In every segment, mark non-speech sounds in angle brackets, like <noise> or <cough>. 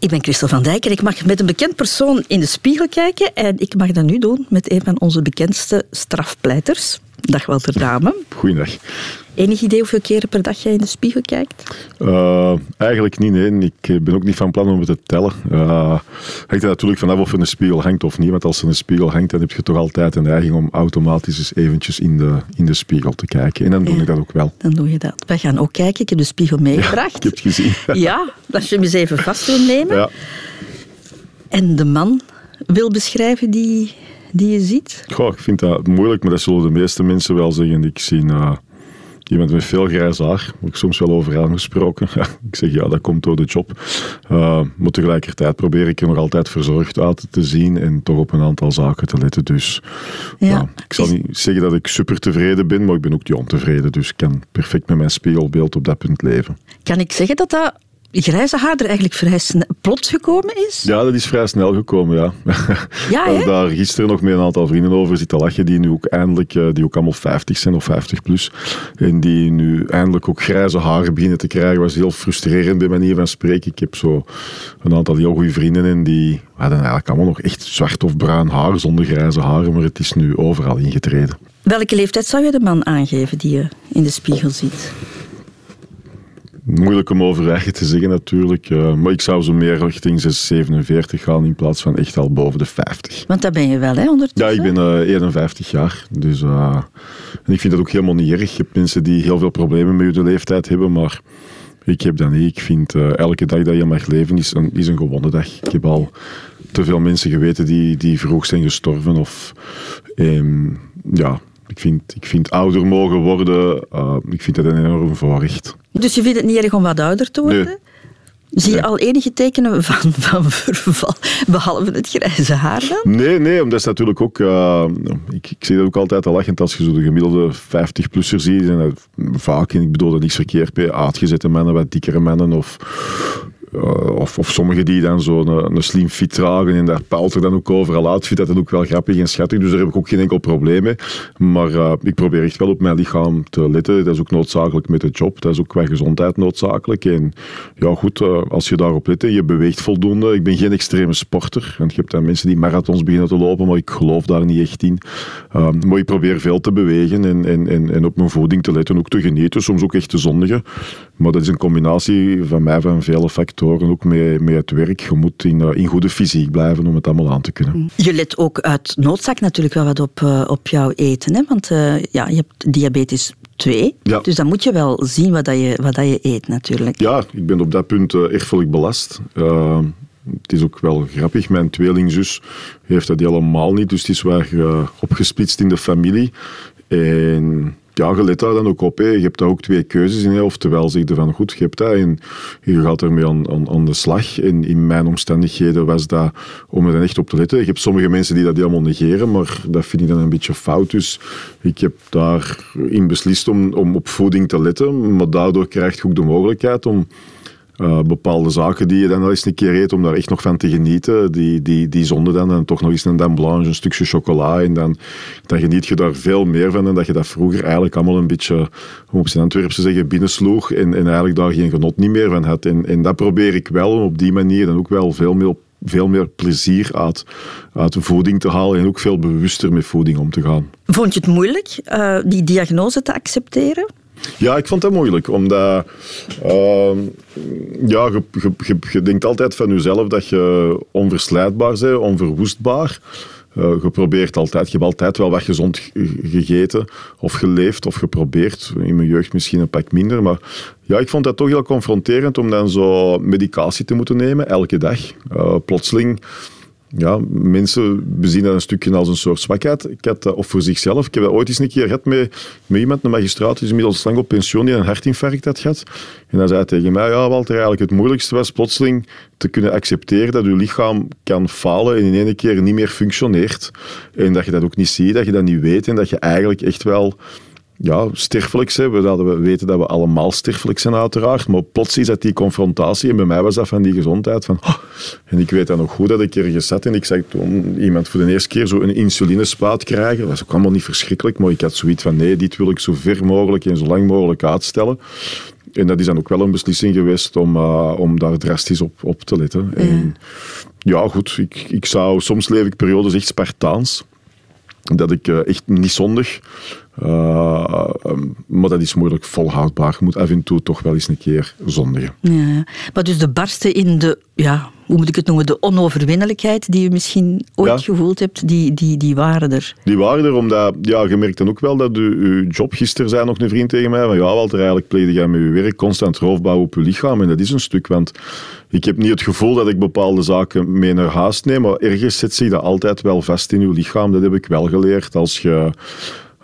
Ik ben Christel van Dijk en ik mag met een bekend persoon in de spiegel kijken. En ik mag dat nu doen met een van onze bekendste strafpleiters. Dag Walter Dame. Goeiedag. Enig idee hoeveel keren per dag jij in de spiegel kijkt? Uh, eigenlijk niet, nee. Ik ben ook niet van plan om het te tellen. Uh, hangt er natuurlijk vanaf of er een spiegel hangt of niet. Want als er een spiegel hangt, dan heb je toch altijd een neiging om automatisch eens eventjes in de, in de spiegel te kijken. En dan doe ik dat ook wel. Dan doe je dat. Wij gaan ook kijken. Ik heb de spiegel meegebracht. Ja, ik heb het gezien. <laughs> ja, als je hem eens even vast wil nemen. Ja. En de man wil beschrijven die, die je ziet? Goh, ik vind dat moeilijk, maar dat zullen de meeste mensen wel zeggen. Ik zie... Uh, Iemand met veel grijs haar, heb ik soms wel over aangesproken. <laughs> ik zeg ja, dat komt door de job. Uh, maar tegelijkertijd probeer ik er nog altijd verzorgd uit te zien en toch op een aantal zaken te letten. Dus ja. ik zal niet zeggen dat ik super tevreden ben, maar ik ben ook niet ontevreden. Dus ik kan perfect met mijn spiegelbeeld op dat punt leven. Kan ik zeggen dat dat grijze haar er eigenlijk vrij plots gekomen is? Ja, dat is vrij snel gekomen, ja. <laughs> ja Ik daar gisteren nog met een aantal vrienden over zitten lachen, die nu ook eindelijk, eh, die ook allemaal 50 zijn of 50 plus, en die nu eindelijk ook grijze haren beginnen te krijgen, was heel frustrerend bij manier van spreken. Ik heb zo een aantal heel goede vrienden en die hadden eigenlijk allemaal nog echt zwart of bruin haar zonder grijze haren, maar het is nu overal ingetreden. Welke leeftijd zou je de man aangeven die je in de spiegel ziet? Moeilijk om over eigen te zeggen natuurlijk. Uh, maar ik zou zo meer richting 47 gaan in plaats van echt al boven de 50. Want daar ben je wel, hè, ondertussen? Ja, ik ben uh, eh, 51 jaar. Dus, uh, en ik vind dat ook helemaal niet erg. Je hebt mensen die heel veel problemen met je leeftijd hebben, maar ik heb dat niet. Ik vind elke dag dat je mag leven is een, is een gewonnen dag. Ik heb al te veel mensen geweten die, die vroeg zijn gestorven. Of, um, ja, ik vind, ik vind ouder mogen worden, uh, ik vind dat een enorm voorrecht. Dus je vindt het niet erg om wat ouder te worden? Nee. Zie je al enige tekenen van, van verval, behalve het grijze haar dan? Nee, nee, omdat is natuurlijk ook... Uh, ik, ik zie dat ook altijd al lachend als je zo de gemiddelde 50-plusser ziet. En vaak, en ik bedoel dat niks verkeerd bij uitgezette mannen, wat dikkere mannen of uh, of, sommigen die dan zo'n een, een slim fit dragen en daar pijlt er dan ook overal uit. Vind dat ook wel grappig en schattig, dus daar heb ik ook geen enkel probleem mee. Maar uh, ik probeer echt wel op mijn lichaam te letten. Dat is ook noodzakelijk met de job. Dat is ook qua gezondheid noodzakelijk. En ja, goed, uh, als je daarop let je beweegt voldoende. Ik ben geen extreme sporter. Want je hebt dan mensen die marathons beginnen te lopen, maar ik geloof daar niet echt in. maar ik probeer veel te bewegen en, en, en, en op mijn voeding te letten, ook te genieten, soms ook echt te zondigen. Maar dat is een combinatie van mij van vele factoren ook met, met het werk. Je moet in, eh, in goede fysiek blijven om het allemaal aan te kunnen. Je let ook uit noodzaak natuurlijk wel wat op, uh, op jouw eten. Hè? Want uh, ja, je hebt diabetes 2. Ja. Dus dan moet je wel zien wat, dat je, wat dat je eet natuurlijk. Ja, ik ben op dat punt uh, erfelijk belast. Uh, het is ook wel grappig. Mijn tweelingzus heeft dat helemaal niet. Dus het is wel uh, opgesplitst in de familie. En ja, je let daar dan ook op. Hè. Je hebt daar ook twee keuzes in. Hè. Oftewel zeg je van goed, je hebt dat en je gaat ermee aan, aan, aan de slag. In mijn omstandigheden was dat om er echt op te letten. Je hebt sommige mensen die dat helemaal negeren, maar dat vind ik dan een beetje fout. Dus ik heb daarin beslist om, om op voeding te letten. Maar daardoor krijg je ook de mogelijkheid om uh, bepaalde zaken die je dan al eens een keer eet om daar echt nog van te genieten, die, die, die zonde dan, en toch nog eens een dan blanche, een stukje chocola, en dan, dan geniet je daar veel meer van dan dat je dat vroeger eigenlijk allemaal een beetje, hoe op zijn Antwerpse zeggen, binnensloeg en, en eigenlijk daar geen genot niet meer van had. En, en dat probeer ik wel om op die manier dan ook wel veel meer veel meer plezier uit, uit de voeding te halen en ook veel bewuster met voeding om te gaan. Vond je het moeilijk, uh, die diagnose te accepteren? Ja, ik vond dat moeilijk, omdat uh, ja, je, denkt altijd van jezelf dat je onverslijtbaar bent, onverwoestbaar. Uh, je probeert altijd, je hebt altijd wel wat gezond gegeten of geleefd of geprobeerd. In mijn jeugd misschien een pak minder, maar ja, ik vond dat toch heel confronterend om dan zo medicatie te moeten nemen, elke dag. Uh, plotseling ja, mensen bezien dat een stukje als een soort zwakheid. Ik had of voor zichzelf. Ik heb dat ooit eens een keer gehad met, met iemand, een magistraat, die is inmiddels lang op pensioen, die een hartinfarct had gehad. En hij zei tegen mij, ja Walter, eigenlijk het moeilijkste was plotseling te kunnen accepteren dat je lichaam kan falen en in één keer niet meer functioneert. En dat je dat ook niet ziet, dat je dat niet weet en dat je eigenlijk echt wel ja, sterfelijk zijn. We, we weten dat we allemaal sterfelijk zijn, uiteraard. Maar plots is dat die confrontatie. En bij mij was dat van die gezondheid. Van, oh. En ik weet dan nog goed dat ik ergens zat en ik zag toen iemand voor de eerste keer zo een insulinespuit krijgen. Dat was ook allemaal niet verschrikkelijk, maar ik had zoiets van nee, dit wil ik zo ver mogelijk en zo lang mogelijk uitstellen. En dat is dan ook wel een beslissing geweest om, uh, om daar drastisch op, op te letten. Ja. En, ja, goed, ik, ik zou, soms leef ik periodes echt Spartaans. Dat ik uh, echt niet zondig. Uh, maar dat is moeilijk volhoudbaar. Je moet af en toe toch wel eens een keer zondigen. Ja, maar dus de barsten in de ja, hoe moet ik het noemen, de onoverwinnelijkheid die je misschien ooit gevoeld hebt, die, die, die waren er. Die waren er, omdat ja, je merkt dan ook wel dat je, job, gisteren zei nog een vriend tegen mij, van ja Walter, eigenlijk pleegde jij met je werk constant roofbouw op je lichaam. En dat is een stuk, want ik heb niet het gevoel dat ik bepaalde zaken mee naar huis neem, maar ergens zit zich dat altijd wel vast in je lichaam. Dat heb ik wel geleerd als je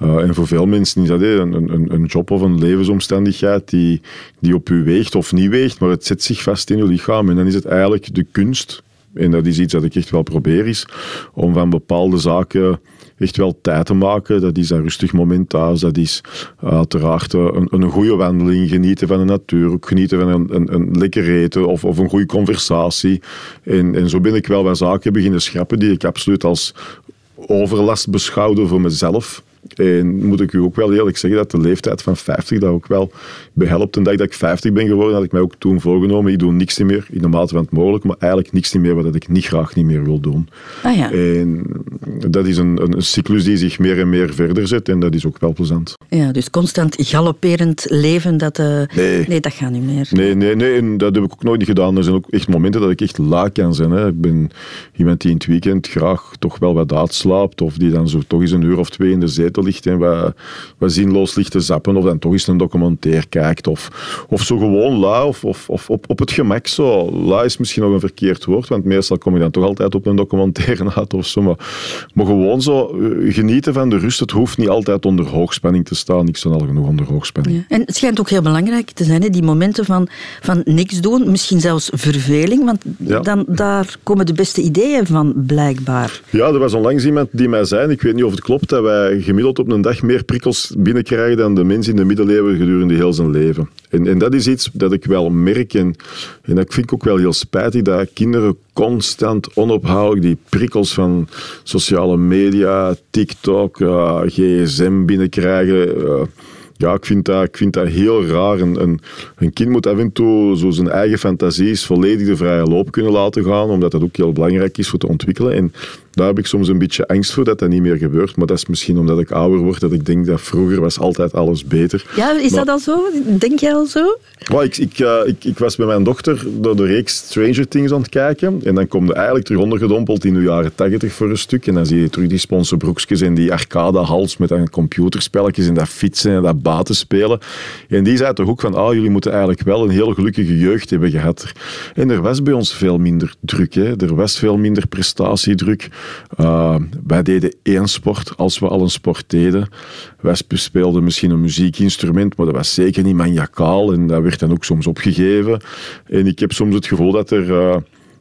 uh, en voor veel mensen is dat een, een, een job of een levensomstandigheid die, die op u weegt of niet weegt, maar het zet zich vast in uw lichaam. En dan is het eigenlijk de kunst, en dat is iets dat ik echt wel probeer, is om van bepaalde zaken echt wel tijd te maken. Dat is een rustig moment thuis. Dat is uiteraard een, een goede wandeling, genieten van de natuur, ook genieten van een, een, een lekker eten of, of een goede conversatie. En, en zo ben ik wel wat zaken beginnen schrappen die ik absoluut als overlast beschouwde voor mezelf. En moet ik u ook wel eerlijk zeggen dat de leeftijd van 50 daar ook wel behelpt. En dat ik 50 ben geworden, had ik mij ook toen voorgenomen. Ik doe niks meer, in de mate van het mogelijk, maar eigenlijk niks meer wat ik niet graag niet meer wil doen. Ah, ja. En dat is een, een, cyclus die zich meer en meer verder zet en dat is ook wel plezant. Ja, dus constant galopperend leven, dat, uh, nee. nee. dat gaat niet meer. Nee, nee, nee, en dat heb ik ook nooit gedaan. Er zijn ook echt momenten dat ik echt laag kan zijn. Hè. Ik ben iemand die in het weekend graag toch wel wat uitslaapt of die dan zo toch eens een uur of twee in de zetel ligt en wat, wat zinloos ligt te zappen of dan toch eens een documentaire kijkt of, of zo gewoon la of, of, of op, op het gemak zo. La is misschien nog een verkeerd woord, want meestal kom je dan toch altijd op een documentaire <laughs> uit of zo, maar, maar gewoon zo eh, genieten van de rust. Het hoeft niet altijd onder hoogspanning te staan. Ik sta al genoeg onder hoogspanning. Ja. En het schijnt ook heel belangrijk te zijn, hè, die momenten van, van niks doen, misschien zelfs verveling, want dan, daar komen de beste ideeën van, blijkbaar. Ja, er was onlangs iemand die mij zei, ik weet niet of het klopt, dat wij gemiddeld op een dag meer prikkels binnenkrijgen dan de mens in de middeleeuwen gedurende heel zijn leven. En, en dat is iets dat ik wel merk en, en dat vind ik ook wel heel spijtig, dat kinderen constant onophoudelijk die prikkels van sociale media, TikTok, uh, gsm binnenkrijgen. Uh, ja, ik vind dat, ik vind dat heel raar. Een, een, een, kind moet af en toe zo zijn eigen fantasies volledig de vrije loop kunnen laten gaan, omdat dat ook heel belangrijk is voor te ontwikkelen. En daar heb ik soms een beetje angst voor dat dat niet meer gebeurt. Maar dat is misschien omdat ik ouder word, dat ik denk dat vroeger was altijd alles beter. Ja, is dat al zo? Denk jij al zo? ik, ik, uh, ik, ik, was bij mijn dochter door de reeks Stranger Things aan het kijken. En dan kom je eigenlijk terug ondergedompeld in de jaren tachtig voor een stuk. En dan zie je terug die sponsorbroekjes en die arcade-hals met dan computerspelletjes en dat fietsen en dat baten spelen. En die zei toch ook van, ah, jullie moeten eigenlijk wel een heel gelukkige jeugd hebben gehad. En er was bij ons veel minder druk. Hè. Er was veel minder prestatiedruk. Uh, wij deden één sport als we al een sport deden. Wij speelden misschien een muziekinstrument, maar dat was zeker niet maniacaal en dat werd dan ook soms opgegeven. En ik heb soms het gevoel dat er uh,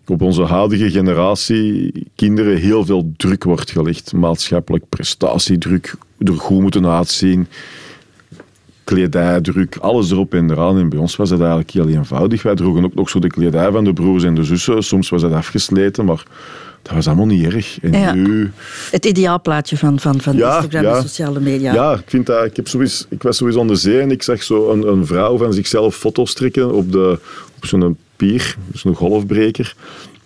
op onze huidige generatie kinderen heel veel druk wordt gelegd. Maatschappelijk prestatiedruk, er goed moeten uitzien kledijdruk, alles erop en eraan. En bij ons was dat eigenlijk heel eenvoudig. Wij droegen ook nog zo de kledij van de broers en de zussen. Soms was dat afgesleten, maar dat was allemaal niet erg. En nu... Het ideaalplaatje van, van, van Instagram en sociale media. Ja, ik, vind dat, ik, heb sowieso, ik was sowieso aan de zee en ik zag zo een, een vrouw van zichzelf foto's trekken op, de, op zo'n pier, zo'n golfbreker.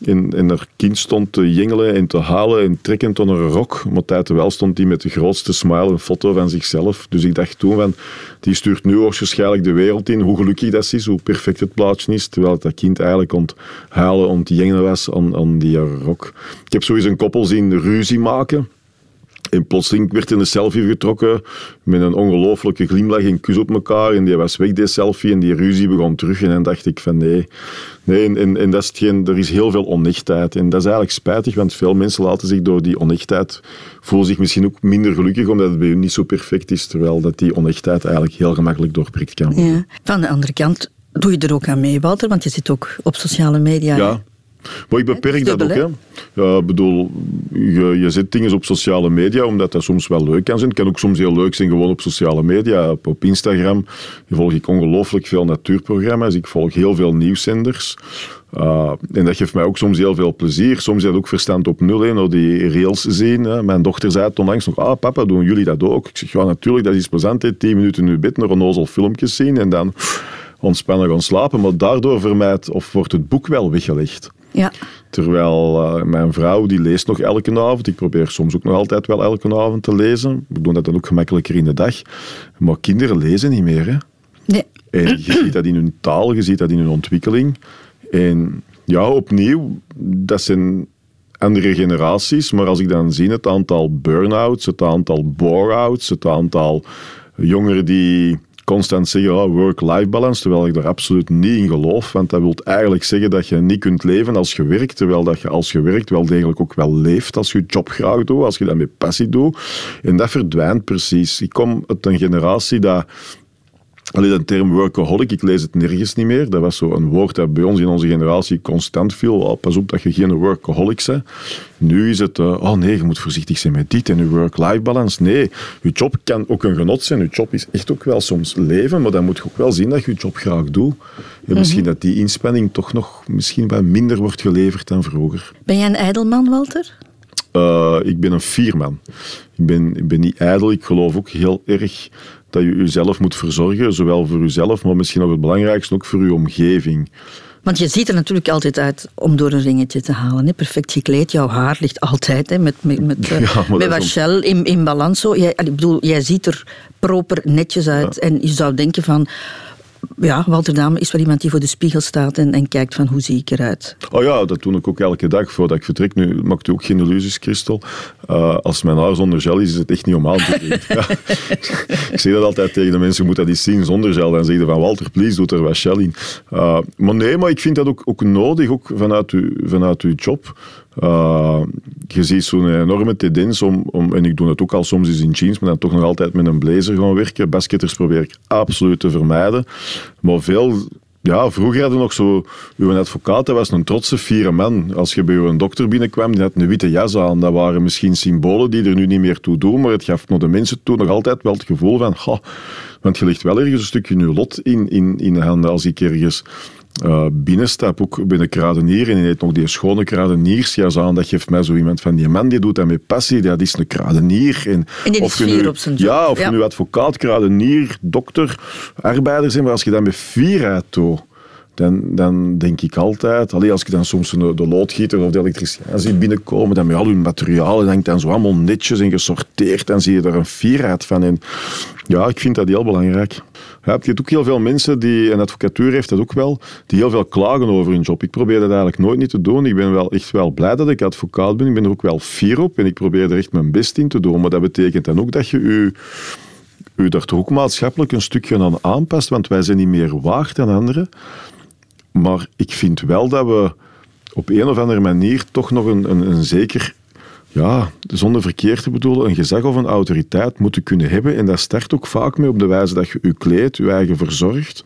En, en haar kind stond te jingelen en te halen en trekkend onder een rok. Maar wel stond die met de grootste smile een foto van zichzelf. Dus ik dacht toen van, die stuurt nu waarschijnlijk de wereld in. Hoe gelukkig dat is, hoe perfect het plaatje is. Terwijl dat kind eigenlijk om te jingelen was aan, aan die rok. Ik heb sowieso een koppel zien ruzie maken. En plotseling werd er een selfie getrokken met een ongelooflijke glimlach en kus op elkaar. En die was weg, die selfie, en die ruzie begon terug. En dan dacht ik van nee, nee en, en, dat is geen, er is heel veel onechtheid. En dat is eigenlijk spijtig, want veel mensen laten zich door die onechtheid, voelen zich misschien ook minder gelukkig, omdat het bij hun niet zo perfect is, terwijl dat die onechtheid eigenlijk heel gemakkelijk doorprikt kan worden. Ja. Van de andere kant doe je er ook aan mee, Walter, want je zit ook op sociale media. Ja. Maar ik beperk dat ook. Hè. Ja, bedoel, je, je zet dingen op sociale media omdat dat soms wel leuk kan zijn. Het kan ook soms heel leuk zijn gewoon op sociale media. Op, op Instagram volg ik ongelooflijk veel natuurprogramma's. Ik volg heel veel nieuwszenders. Uh, en dat geeft mij ook soms heel veel plezier. Soms dat ook verstand op nul, hè, die rails zien. Hè. Mijn dochter zei het onlangs nog, ah papa, doen jullie dat ook? Ik zeg, ja natuurlijk, dat is plezant, hè. tien minuten in je bed, nog een ozel filmpjes zien en dan ontspannen gaan slapen. Maar daardoor vermijdt of wordt het boek wel weggelegd. Ja. Terwijl uh, mijn vrouw die leest nog elke avond. Ik probeer soms ook nog altijd wel elke avond te lezen. We doen dat dan ook gemakkelijker in de dag. Maar kinderen lezen niet meer. Hè? Nee. En je ziet dat in hun taal, je ziet dat in hun ontwikkeling. En ja, opnieuw, dat zijn andere generaties. Maar als ik dan zie het aantal burn-outs, het aantal bore-outs, het aantal jongeren die constant zeggen oh, work-life balance, terwijl ik daar absoluut niet in geloof. Want dat wil eigenlijk zeggen dat je niet kunt leven als je werkt, terwijl dat je als je werkt wel degelijk ook wel leeft als je je job graag doet, als je dat met passie doet. En dat verdwijnt precies. Ik kom uit een generatie dat Alleen de term workaholic, ik lees het nergens niet meer. Dat was zo een woord dat bij ons in onze generatie constant viel. Oh, pas op dat je geen workaholic bent. Nu is het, uh, oh nee, je moet voorzichtig zijn met dit en je work-life balance. Nee, je job kan ook een genot zijn. Je job is echt ook wel soms leven, maar dan moet je ook wel zien dat je je job graag doet. En misschien mhm. dat die inspanning toch nog misschien wat minder wordt geleverd dan vroeger. Ben jij een ijdelman, Walter? Uh, ik ben een vierman. Ik ben, ik ben niet ijdel. Ik geloof ook heel erg dat je jezelf moet verzorgen, zowel voor jezelf, maar misschien nog het belangrijkste ook voor je omgeving. Want je ziet er natuurlijk altijd uit om door een ringetje te halen. Hè. Perfect gekleed, jouw haar ligt altijd hè, met, met, met, <laughs> ja, met Wachel in, in balans. Jij, ik bedoel, jij ziet er proper netjes uit. En je zou denken van ja, Walter Dame is wel iemand die voor de spiegel staat en, en kijkt van hoe zie ik eruit. Oh ja, dat doe ik ook elke dag voordat ik vertrek. Nu maakt u ook geen illusies, Christel. Uh, als mijn haar zonder gel is, is het echt niet om aan te doen. <laughs> <laughs> ik zeg dat altijd tegen de mensen, je moet dat eens zien zonder gel. Dan zeggen van Walter, please, doe er wat gel in. Uh, maar nee, maar ik vind dat ook, ook nodig, ook vanuit, uw, vanuit uw job. Uh, je ziet zo'n enorme tendens om, om, en ik doe het ook al soms eens in jeans, maar dan toch nog altijd met een blazer gaan werken. Basketters probeer ik absoluut te vermijden. Maar veel ja, vroeger hadden we nog zo... Uw advocaat dat was een trotse vierde man. Als je bij een dokter binnenkwam, die had een witte jas aan. Dat waren misschien symbolen die er nu niet meer toe doen, maar het gaf nog de mensen toen nog altijd wel het gevoel van... want je ligt wel ergens een stukje je lot in, in, in de handen als ik ergens uh, binnenstap, ook bij de kruidenier, en hij heeft nog die schone kruideniersjas aan, dat geeft mij zo iemand van, die man die doet dat met passie, dat is een kruidenier. En, en die of is nu, op zijn job. Ja, of je nu advocaat, kruidenier, dokter, arbeider zijn, maar als je dat met vierheid doet, dan, dan denk ik altijd, alleen als ik dan soms de, de loodgieter of de elektricien zie binnenkomen, dan met al hun materialen, dan dan zo allemaal netjes en gesorteerd, dan zie je er een fierheid van. En ja, ik vind dat heel belangrijk. Ja, je hebt ook heel veel mensen die, en advocatuur heeft dat ook wel, die heel veel klagen over hun job. Ik probeer dat eigenlijk nooit niet te doen. Ik ben wel echt wel blij dat ik advocaat ben. Ik ben er ook wel fier op en ik probeer er echt mijn best in te doen. Maar dat betekent dan ook dat je je u daar toch ook maatschappelijk een stukje aan aanpast, want wij zijn niet meer waard dan anderen. Maar ik vind wel dat we op een of andere manier toch nog een, een, een zeker ja, zonder verkeerd te bedoelen, een gezag of een autoriteit moeten kunnen hebben. En dat start ook vaak mee op de wijze dat je je kleedt, je eigen verzorgt.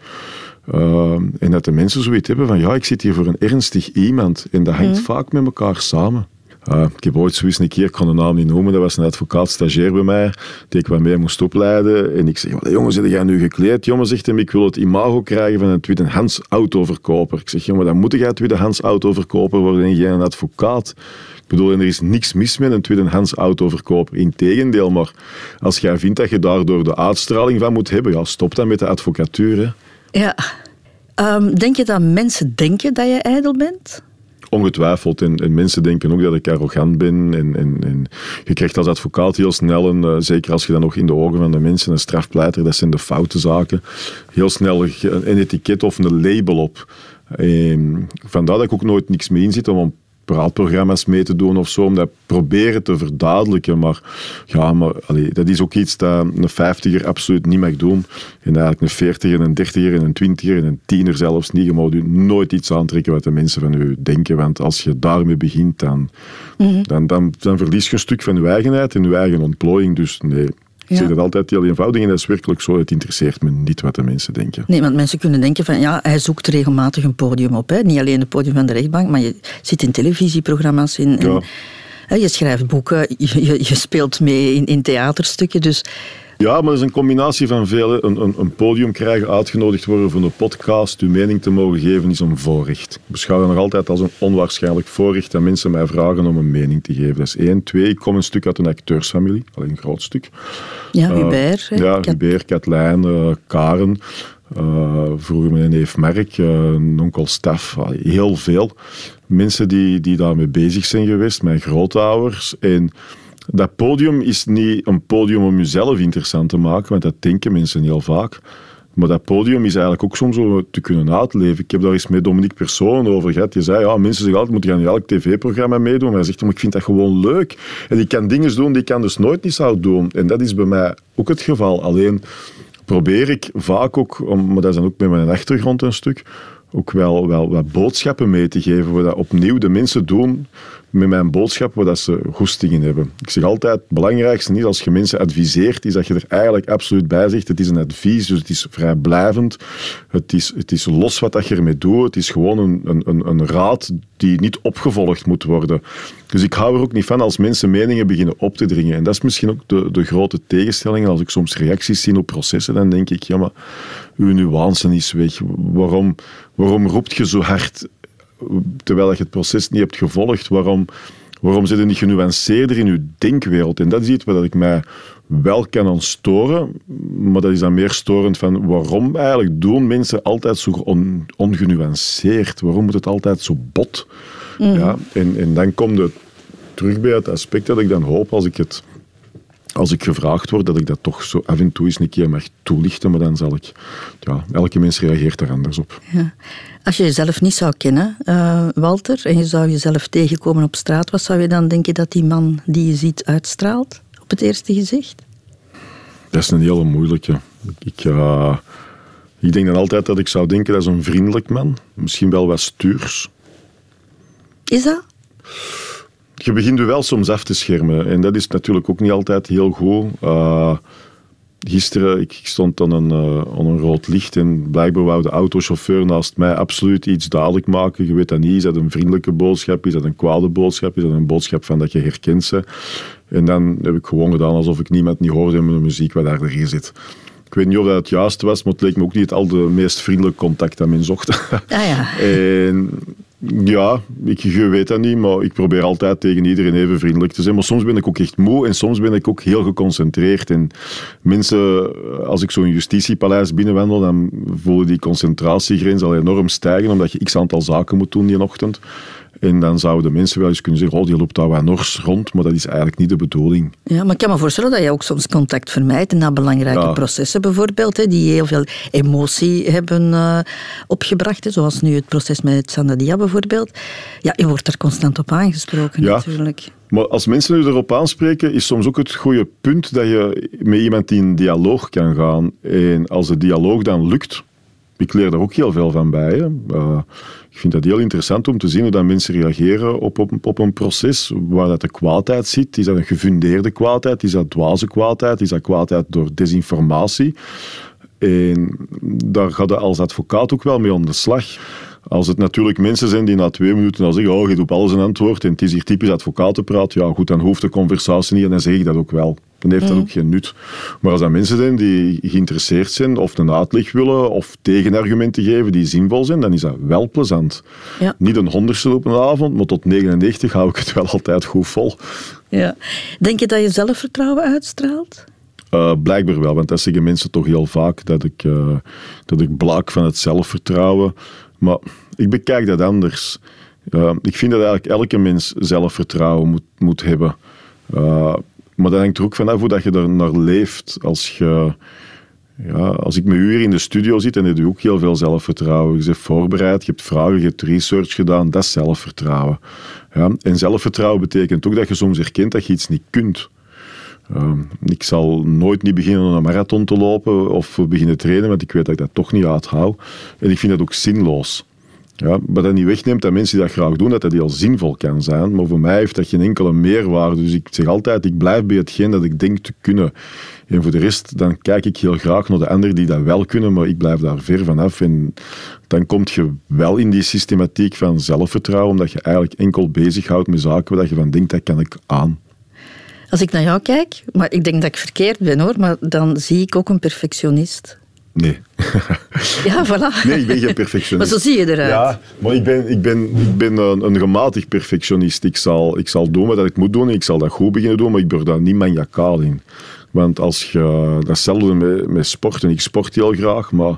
Uh, en dat de mensen zoiets hebben van, ja, ik zit hier voor een ernstig iemand. En dat hangt mhm. vaak met elkaar samen. Uh, ik heb ooit zoiets een keer, ik kan de naam niet noemen, dat was een advocaat stagiair bij mij, die ik wat mee moest opleiden. En ik zeg, jongen, zit jij nu gekleed? Jongen, zegt hem, ik wil het imago krijgen van een tweedehands autoverkoper. Ik zeg, jongen, dan moet jij tweedehands autoverkoper worden en geen advocaat. Bedoel, en er is niks mis met een tweedehands autoverkoper. Integendeel, maar als jij vindt dat je daardoor de uitstraling van moet hebben, ja, stop dan met de advocatuur. Hè. Ja. Um, denk je dat mensen denken dat je ijdel bent? Ongetwijfeld. En, en, mensen denken ook dat ik arrogant ben. En, en, en je krijgt als advocaat heel snel, een, uh, zeker als je dan nog in de ogen van de mensen een strafpleiter, dat zijn de foute zaken, heel snel een etiket of een label op. En vandaar dat ik ook nooit niks mee in zit om praatprogramma's mee te doen of zo, om dat proberen te verduidelijken. Maar ja, maar allee, dat is ook iets dat een vijftiger absoluut niet mag doen. En eigenlijk een veertiger, een dertiger, en een twintiger en een tiener zelfs niet. Je moet u nooit iets aantrekken wat de mensen van u denken. Want als je daarmee begint, dan, mhm. dan, dan, dan verlies je een stuk van je eigenheid en je eigen ontplooiing. Dus nee, ik zeg dat altijd heel eenvoudig en dat is werkelijk zo. Het interesseert me niet wat de mensen denken. Nee, want mensen kunnen denken van ja, hij zoekt regelmatig een podium op. Hè. Niet alleen het podium van de rechtbank, maar je zit in televisieprogramma's. In, ja. hè, je schrijft boeken, je, je, speelt mee in, in theaterstukken. Dus ja, maar het is een combinatie van vele. Een, een, een, podium krijgen, uitgenodigd worden voor een podcast, uw mening te mogen geven, is een voorrecht. Ik beschouw dat nog altijd als een onwaarschijnlijk voorrecht dat mensen mij vragen om een mening te geven. Dat is één. Twee, ik kom een stuk uit een acteursfamilie, alleen een groot stuk. Ja, Hubert. Uh, ja, Hubert, Katlijn, uh, Karen. Uh, vroeger mijn neef Merk, uh, onkel Stef, heel veel mensen die, die daarmee bezig zijn geweest, mijn grootouders. En dat podium is niet een podium om jezelf interessant te maken, want dat denken mensen heel vaak. Maar dat podium is eigenlijk ook soms om te kunnen uitleven. Ik heb daar eens met Dominique Persoon over gehad. Je zei, ja, mensen zeggen altijd, moet gaan in elk tv-programma meedoen. Maar hij zegt, maar ik vind dat gewoon leuk. En ik kan dingen doen die ik anders nooit niet zou doen. En dat is bij mij ook het geval. Alleen probeer ik vaak ook, maar dat is dan ook met mijn achtergrond een stuk, ook wel, wel wat boodschappen mee te geven. Waar dat opnieuw de mensen doen met mijn boodschap waar dat ze goesting in hebben. Ik zeg altijd, het belangrijkste niet als je mensen adviseert, is dat je er eigenlijk absoluut bij zegt. Het is een advies, dus het is vrijblijvend. Het is, het is los wat je ermee doet. Het is gewoon een, een, een raad die niet opgevolgd moet worden. Dus ik hou er ook niet van als mensen meningen beginnen op te dringen. En dat is misschien ook de, de grote tegenstelling. Als ik soms reacties zie op processen, dan denk ik, ja, maar uw nuance is weg. Waarom, waarom roept je zo hard terwijl je het proces niet hebt gevolgd, waarom, waarom zit je niet genuanceerder in je denkwereld? En dat is iets waar ik mij wel kan aan storen, maar dat is dan meer storend van waarom eigenlijk doen mensen altijd zo on, ongenuanceerd? Waarom moet het altijd zo bot? Mhm. Ja, en, en dan komt het terug bij het aspect dat ik dan hoop als ik het als ik gevraagd word, dat ik dat toch zo af en toe eens een keer mag toelichten, maar dan zal ik... Ja, elke mens reageert er anders op. Ja. Als je jezelf niet zou kennen, uh, Walter, en je zou jezelf tegenkomen op straat, wat zou je dan denken dat die man die je ziet uitstraalt, op het eerste gezicht? Dat is een hele moeilijke. Ik, uh, ik denk dan altijd dat ik zou denken, dat is een vriendelijk man. Misschien wel wat stuurs. Is dat? Je begint je wel soms af te schermen. En dat is natuurlijk ook niet altijd heel goed. Uh, gisteren, ik, stond aan een, uh, een rood licht en blijkbaar wou de autochauffeur naast mij absoluut iets duidelijk maken. Je weet dat niet. Is dat een vriendelijke boodschap? Is dat een kwade boodschap? Is dat een boodschap van dat je herkent ze? En dan heb ik gewoon gedaan alsof ik niemand niet hoorde in mijn muziek wat daar erin zit. Ik weet niet of dat het juist was, maar het leek me ook niet het al de meest vriendelijke contact dat men zocht. Ah ja. <laughs> en ja, ik, je weet dat niet, maar ik probeer altijd tegen iedereen even vriendelijk te zijn. Maar soms ben ik ook echt moe en soms ben ik ook heel geconcentreerd. En mensen, als ik zo'n justitiepaleis binnenwandel, dan voelen die concentratiegrens al enorm stijgen, omdat je x aantal zaken moet doen die ochtend. En dan zouden mensen wel eens kunnen zeggen, oh, die loopt daar wat nors rond, maar dat is eigenlijk niet de bedoeling. Ja, maar ik kan me voorstellen dat je ook soms contact vermijdt na belangrijke processen bijvoorbeeld, die heel veel emotie hebben uh, opgebracht, zoals nu het proces met Sanadia bijvoorbeeld. Ja, je wordt er constant op aangesproken ja. natuurlijk. Maar als mensen u erop aanspreken, is soms ook het goede punt dat je met iemand in dialoog kan gaan. En als de dialoog dan lukt, ik leer daar ook heel veel van bij. Uh, ik vind dat heel interessant om te zien hoe dat mensen reageren op, op, een proces waar dat de kwaadheid zit. Is dat een gefundeerde kwaadheid? Is dat dwaze kwaadheid? Is dat kwaadheid door desinformatie? En daar gaat je als advocaat ook wel mee aan de slag. Als het natuurlijk mensen zijn die na twee minuten al zeggen, oh, je doet alles een antwoord en het is hier typisch advocatenpraat, ja goed, dan hoeft de conversatie niet en dan zeg ik dat ook wel. Dan heeft dat mm. ook geen nut. Maar als dat mensen zijn die geïnteresseerd zijn of een uitleg willen of tegenargumenten geven die zinvol zijn, dan is dat wel plezant. Ja. Niet een honderdste op een avond, maar tot 99 hou ik het wel altijd goed vol. Ja. Denk je dat je zelfvertrouwen uitstraalt? Uh, blijkbaar wel, want dat zeggen mensen toch heel vaak, dat ik, uh, dat ik blaak van het zelfvertrouwen. Maar ik bekijk dat anders. Ik vind dat eigenlijk elke mens zelfvertrouwen moet, moet hebben. Maar dat hangt er ook vanaf hoe dat je er naar leeft. Als, je, ja, als ik met u hier in de studio zit, en heb je ook heel veel zelfvertrouwen. Je bent voorbereid, je hebt vragen, je hebt research gedaan. Dat is zelfvertrouwen. Ja, en zelfvertrouwen betekent ook dat je soms erkent dat je iets niet kunt. Uh, ik zal nooit niet beginnen om een marathon te lopen of beginnen trainen, want ik weet dat ik dat toch niet uithoud. En ik vind dat ook zinloos. Ja, maar dat niet wegneemt dat mensen die dat graag doen, dat dat heel zinvol kan zijn. Maar voor mij heeft dat geen enkele meerwaarde. Dus ik zeg altijd, ik blijf bij hetgeen dat ik denk te kunnen. En voor de rest, dan kijk ik heel graag naar de anderen die dat wel kunnen, maar ik blijf daar ver vanaf. En dan kom je wel in die systematiek van zelfvertrouwen, omdat je eigenlijk enkel bezighoudt met zaken waar je van denkt, dat kan ik aan. Als ik naar jou kijk, maar ik denk dat ik verkeerd ben hoor, maar dan zie ik ook een perfectionist. Nee. <laughs> Ja, voilà. Nee, ik ben geen perfectionist. Maar zo zie je eruit. Ja, maar ik ben, ik ben, ik ben een, een gematigd perfectionist. Ik zal, ik zal doen wat ik moet doen en ik zal dat goed beginnen doen, maar ik ben daar niet maniacaal in. Want als je, datzelfde met, met sport, en ik sport heel graag, maar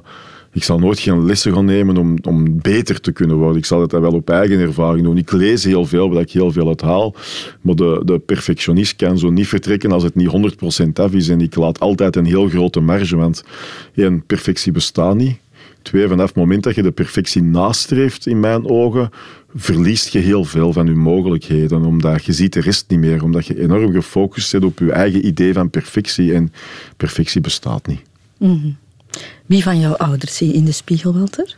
ik zal nooit geen lessen gaan nemen om, om beter te kunnen worden. Ik zal het wel op eigen ervaring doen. Ik lees heel veel, waar ik heel veel uit haal. Maar de, de perfectionist kan zo niet vertrekken als het niet 100% af is. En ik laat altijd een heel grote marge, want één, perfectie bestaat niet. Twee, vanaf het moment dat je de perfectie nastreeft, in mijn ogen, verliest je heel veel van je mogelijkheden. Omdat je ziet de rest niet meer. Omdat je enorm gefocust bent op je eigen idee van perfectie. En perfectie bestaat niet. Mm wie van jouw ouders zie je in de spiegel, Walter?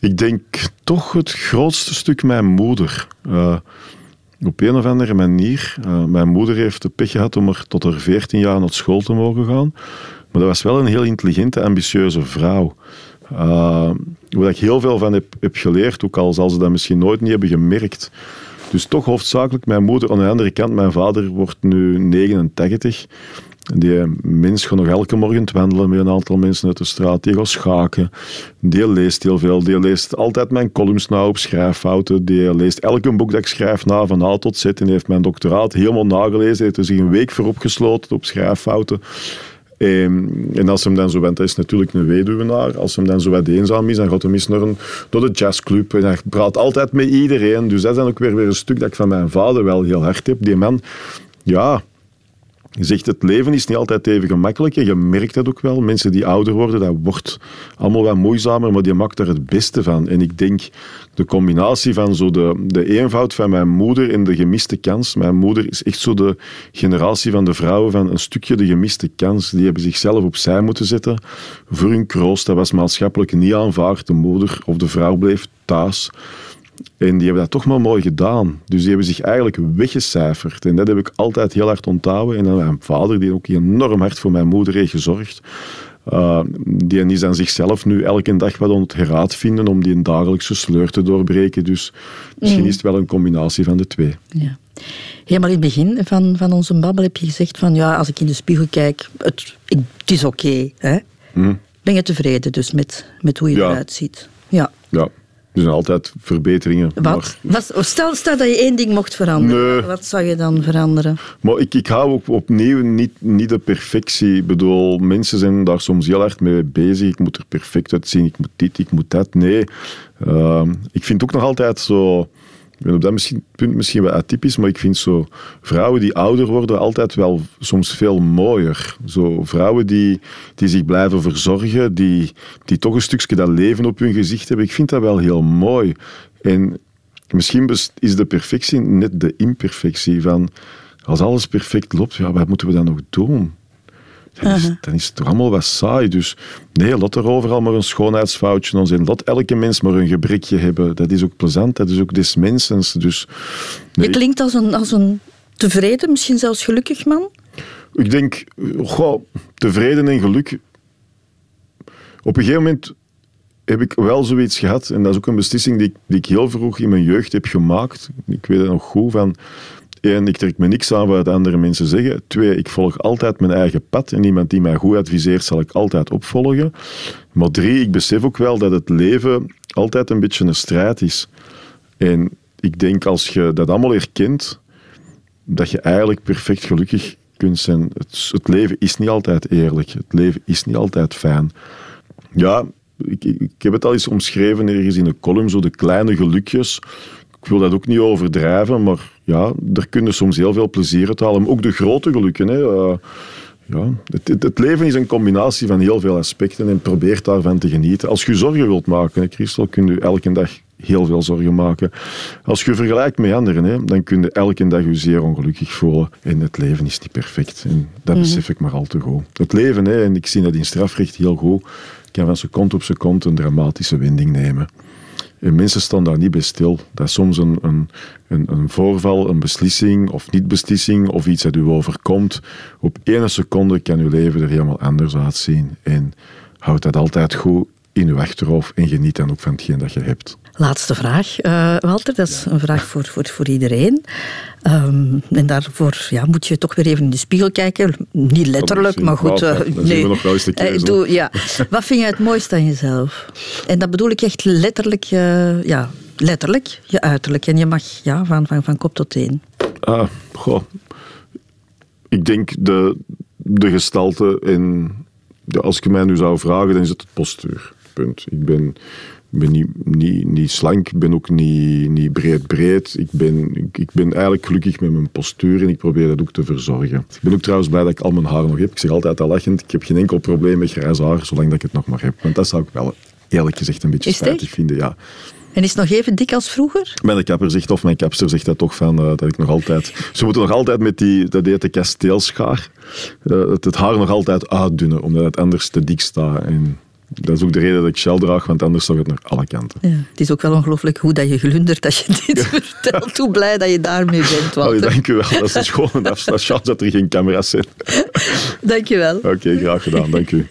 Ik denk toch het grootste stuk mijn moeder. Uh, op een of andere manier. Uh, mijn moeder heeft de pech gehad om er tot haar 14 jaar naar school te mogen gaan. Maar dat was wel een heel intelligente, ambitieuze vrouw. Uh, waar ik heel veel van heb, heb geleerd, ook al zal ze dat misschien nooit niet hebben gemerkt. Dus toch hoofdzakelijk mijn moeder. Aan de andere kant, mijn vader wordt nu 89. Die mens gaat nog elke morgen wandelen met een aantal mensen uit de straat. Die gaat schaken. Die leest heel veel. Die leest altijd mijn columns na op schrijffouten. Die leest elke boek dat ik schrijf na, van A tot Z. En heeft mijn doctoraat helemaal nagelezen. Heeft er zich een week voor opgesloten op schrijffouten. Ehm, en, als hem dan zo bent, is natuurlijk een weduwenaar. Als hem dan zo wat eenzaam is, dan gaat hij eens naar, een, door de jazzclub. En hij praat altijd met iedereen. Dus dat is dan ook weer, weer een stuk dat ik van mijn vader wel heel hard heb. Die man, ja, je zegt, het leven is niet altijd even gemakkelijk. je merkt dat ook wel. Mensen die ouder worden, dat wordt allemaal wat moeizamer, maar die maakt er het beste van. En ik denk, de combinatie van zo de, de eenvoud van mijn moeder en de gemiste kans. Mijn moeder is echt zo de generatie van de vrouwen van een stukje de gemiste kans. Die hebben zichzelf opzij moeten zetten voor hun kroost. Dat was maatschappelijk niet aanvaard. De moeder of de vrouw bleef thuis. En die hebben dat toch maar mooi gedaan. Dus die hebben zich eigenlijk weggecijferd. En dat heb ik altijd heel hard onthouden. En dan mijn vader, die ook enorm hard voor mijn moeder heeft gezorgd. Uh, die is aan zichzelf nu elke dag wat aan het geraad vinden om die een dagelijkse sleur te doorbreken. Dus misschien mm. is het wel een combinatie van de twee. Ja. Helemaal in het begin van, van onze babbel heb je gezegd van ja, als ik in de spiegel kijk, het, het is oké. mm. Ben je tevreden dus met, met hoe je eruit ziet? Ja. ja. Er zijn altijd verbeteringen. Wat? stel, stel dat je één ding mocht veranderen. Wat zou je dan veranderen? Maar ik, ik hou ook opnieuw niet, niet de perfectie. Ik bedoel, mensen zijn daar soms heel erg mee bezig. Ik moet er perfect uitzien, ik moet dit, ik moet dat. Nee. Uh, ik vind ook nog altijd zo ben op dat misschien, punt misschien wel atypisch, maar ik vind zo vrouwen die ouder worden altijd wel soms veel mooier. Zo vrouwen die, die zich blijven verzorgen, die, die toch een stukje dat leven op hun gezicht hebben. Ik vind dat wel heel mooi. En misschien is de perfectie net de imperfectie van als alles perfect loopt, ja, wat moeten we dan nog doen? Dan is, dan is het toch allemaal wat saai. Dus nee, laat er overal maar een schoonheidsfoutje aan zijn. Laat elke mens maar een gebrekje hebben. Dat is ook plezant, dat is ook des mensens. Dus, nee. Je klinkt als een, als een tevreden, misschien zelfs gelukkig man. Ik denk, goh, tevreden en geluk. Op een gegeven moment heb ik wel zoiets gehad, en dat is ook een beslissing die ik, die ik heel vroeg in mijn jeugd heb gemaakt. Ik weet het nog goed, van Eén, ik trek me niks aan wat andere mensen zeggen. Twee, ik volg altijd mijn eigen pad en iemand die mij goed adviseert zal ik altijd opvolgen. Maar drie, ik besef ook wel dat het leven altijd een beetje een strijd is. En ik denk als je dat allemaal herkent, dat je eigenlijk perfect gelukkig kunt zijn. Het, het leven is niet altijd eerlijk. Het leven is niet altijd fijn. Ja, ik, heb het al eens omschreven ergens in een column, zo de kleine gelukjes. Ik wil dat ook niet overdrijven, maar ja, daar kunnen soms heel veel plezier uit halen. ook de grote gelukken. Hè. Uh, ja, het, het, leven is een combinatie van heel veel aspecten en probeer daarvan te genieten. Als je zorgen wilt maken, hè, Christel, kun je elke dag heel veel zorgen maken. Als je vergelijkt met anderen, hè, dan kun je elke dag je zeer ongelukkig voelen. En het leven is niet perfect. En dat mhm. besef ik maar al te goed. Het leven, hè, en ik zie dat in strafrecht heel goed, kan van seconde op seconde een dramatische wending nemen. En mensen staan daar niet bij stil. Dat is soms een, een, een, een voorval, een beslissing of niet-beslissing of iets dat u overkomt. Op één seconde kan uw leven er helemaal anders uitzien. En houd dat altijd goed in uw achterhoofd en geniet dan ook van hetgeen dat je hebt. Laatste vraag, uh, Walter. Dat is een vraag voor, voor, voor iedereen. Um, en daarvoor ja, moet je toch weer even in de spiegel kijken. Niet letterlijk, maar goed. Uh, nee. uh, doe, ja. Wat vind je het mooiste aan jezelf? En dat bedoel ik echt letterlijk, ja, letterlijk je uiterlijk. En je mag ja, van, van, van kop tot teen. Ah, goh. Ik denk de, de gestalte en als je mij nu zou vragen, dan is het het postuur. Punt. Ik ben ben niet, niet, niet slank, ik ben ook niet, niet breed breed. Ik ben, ik, ik, ben eigenlijk gelukkig met mijn postuur en ik probeer dat ook te verzorgen. Ik ben ook trouwens blij dat ik al mijn haar nog heb. Ik zeg altijd al lachend, ik heb geen enkel probleem met grijs haar, zolang dat ik het nog maar heb. Want dat zou ik wel eerlijk gezegd een beetje spijtig vinden. Ja. En is het nog even dik als vroeger? Mijn kapper zegt, of mijn kapster zegt dat toch van, uh, dat ik nog altijd... Ze moeten nog altijd met die, dat heet de kasteelschaar, uh, het, het, haar nog altijd uitdunnen, omdat het anders te dik staat. En dat is ook de reden dat ik Shell draag, want anders zou het naar alle kanten. Ja, het is ook wel ongelooflijk hoe dat je glundert als je dit <laughs> <laughs> vertelt. Hoe blij dat je daarmee bent, Walter. dank u wel. Dat is gewoon een afstand dat er geen camera's zijn. <laughs> Dank je wel. Oké, graag gedaan. Dank u.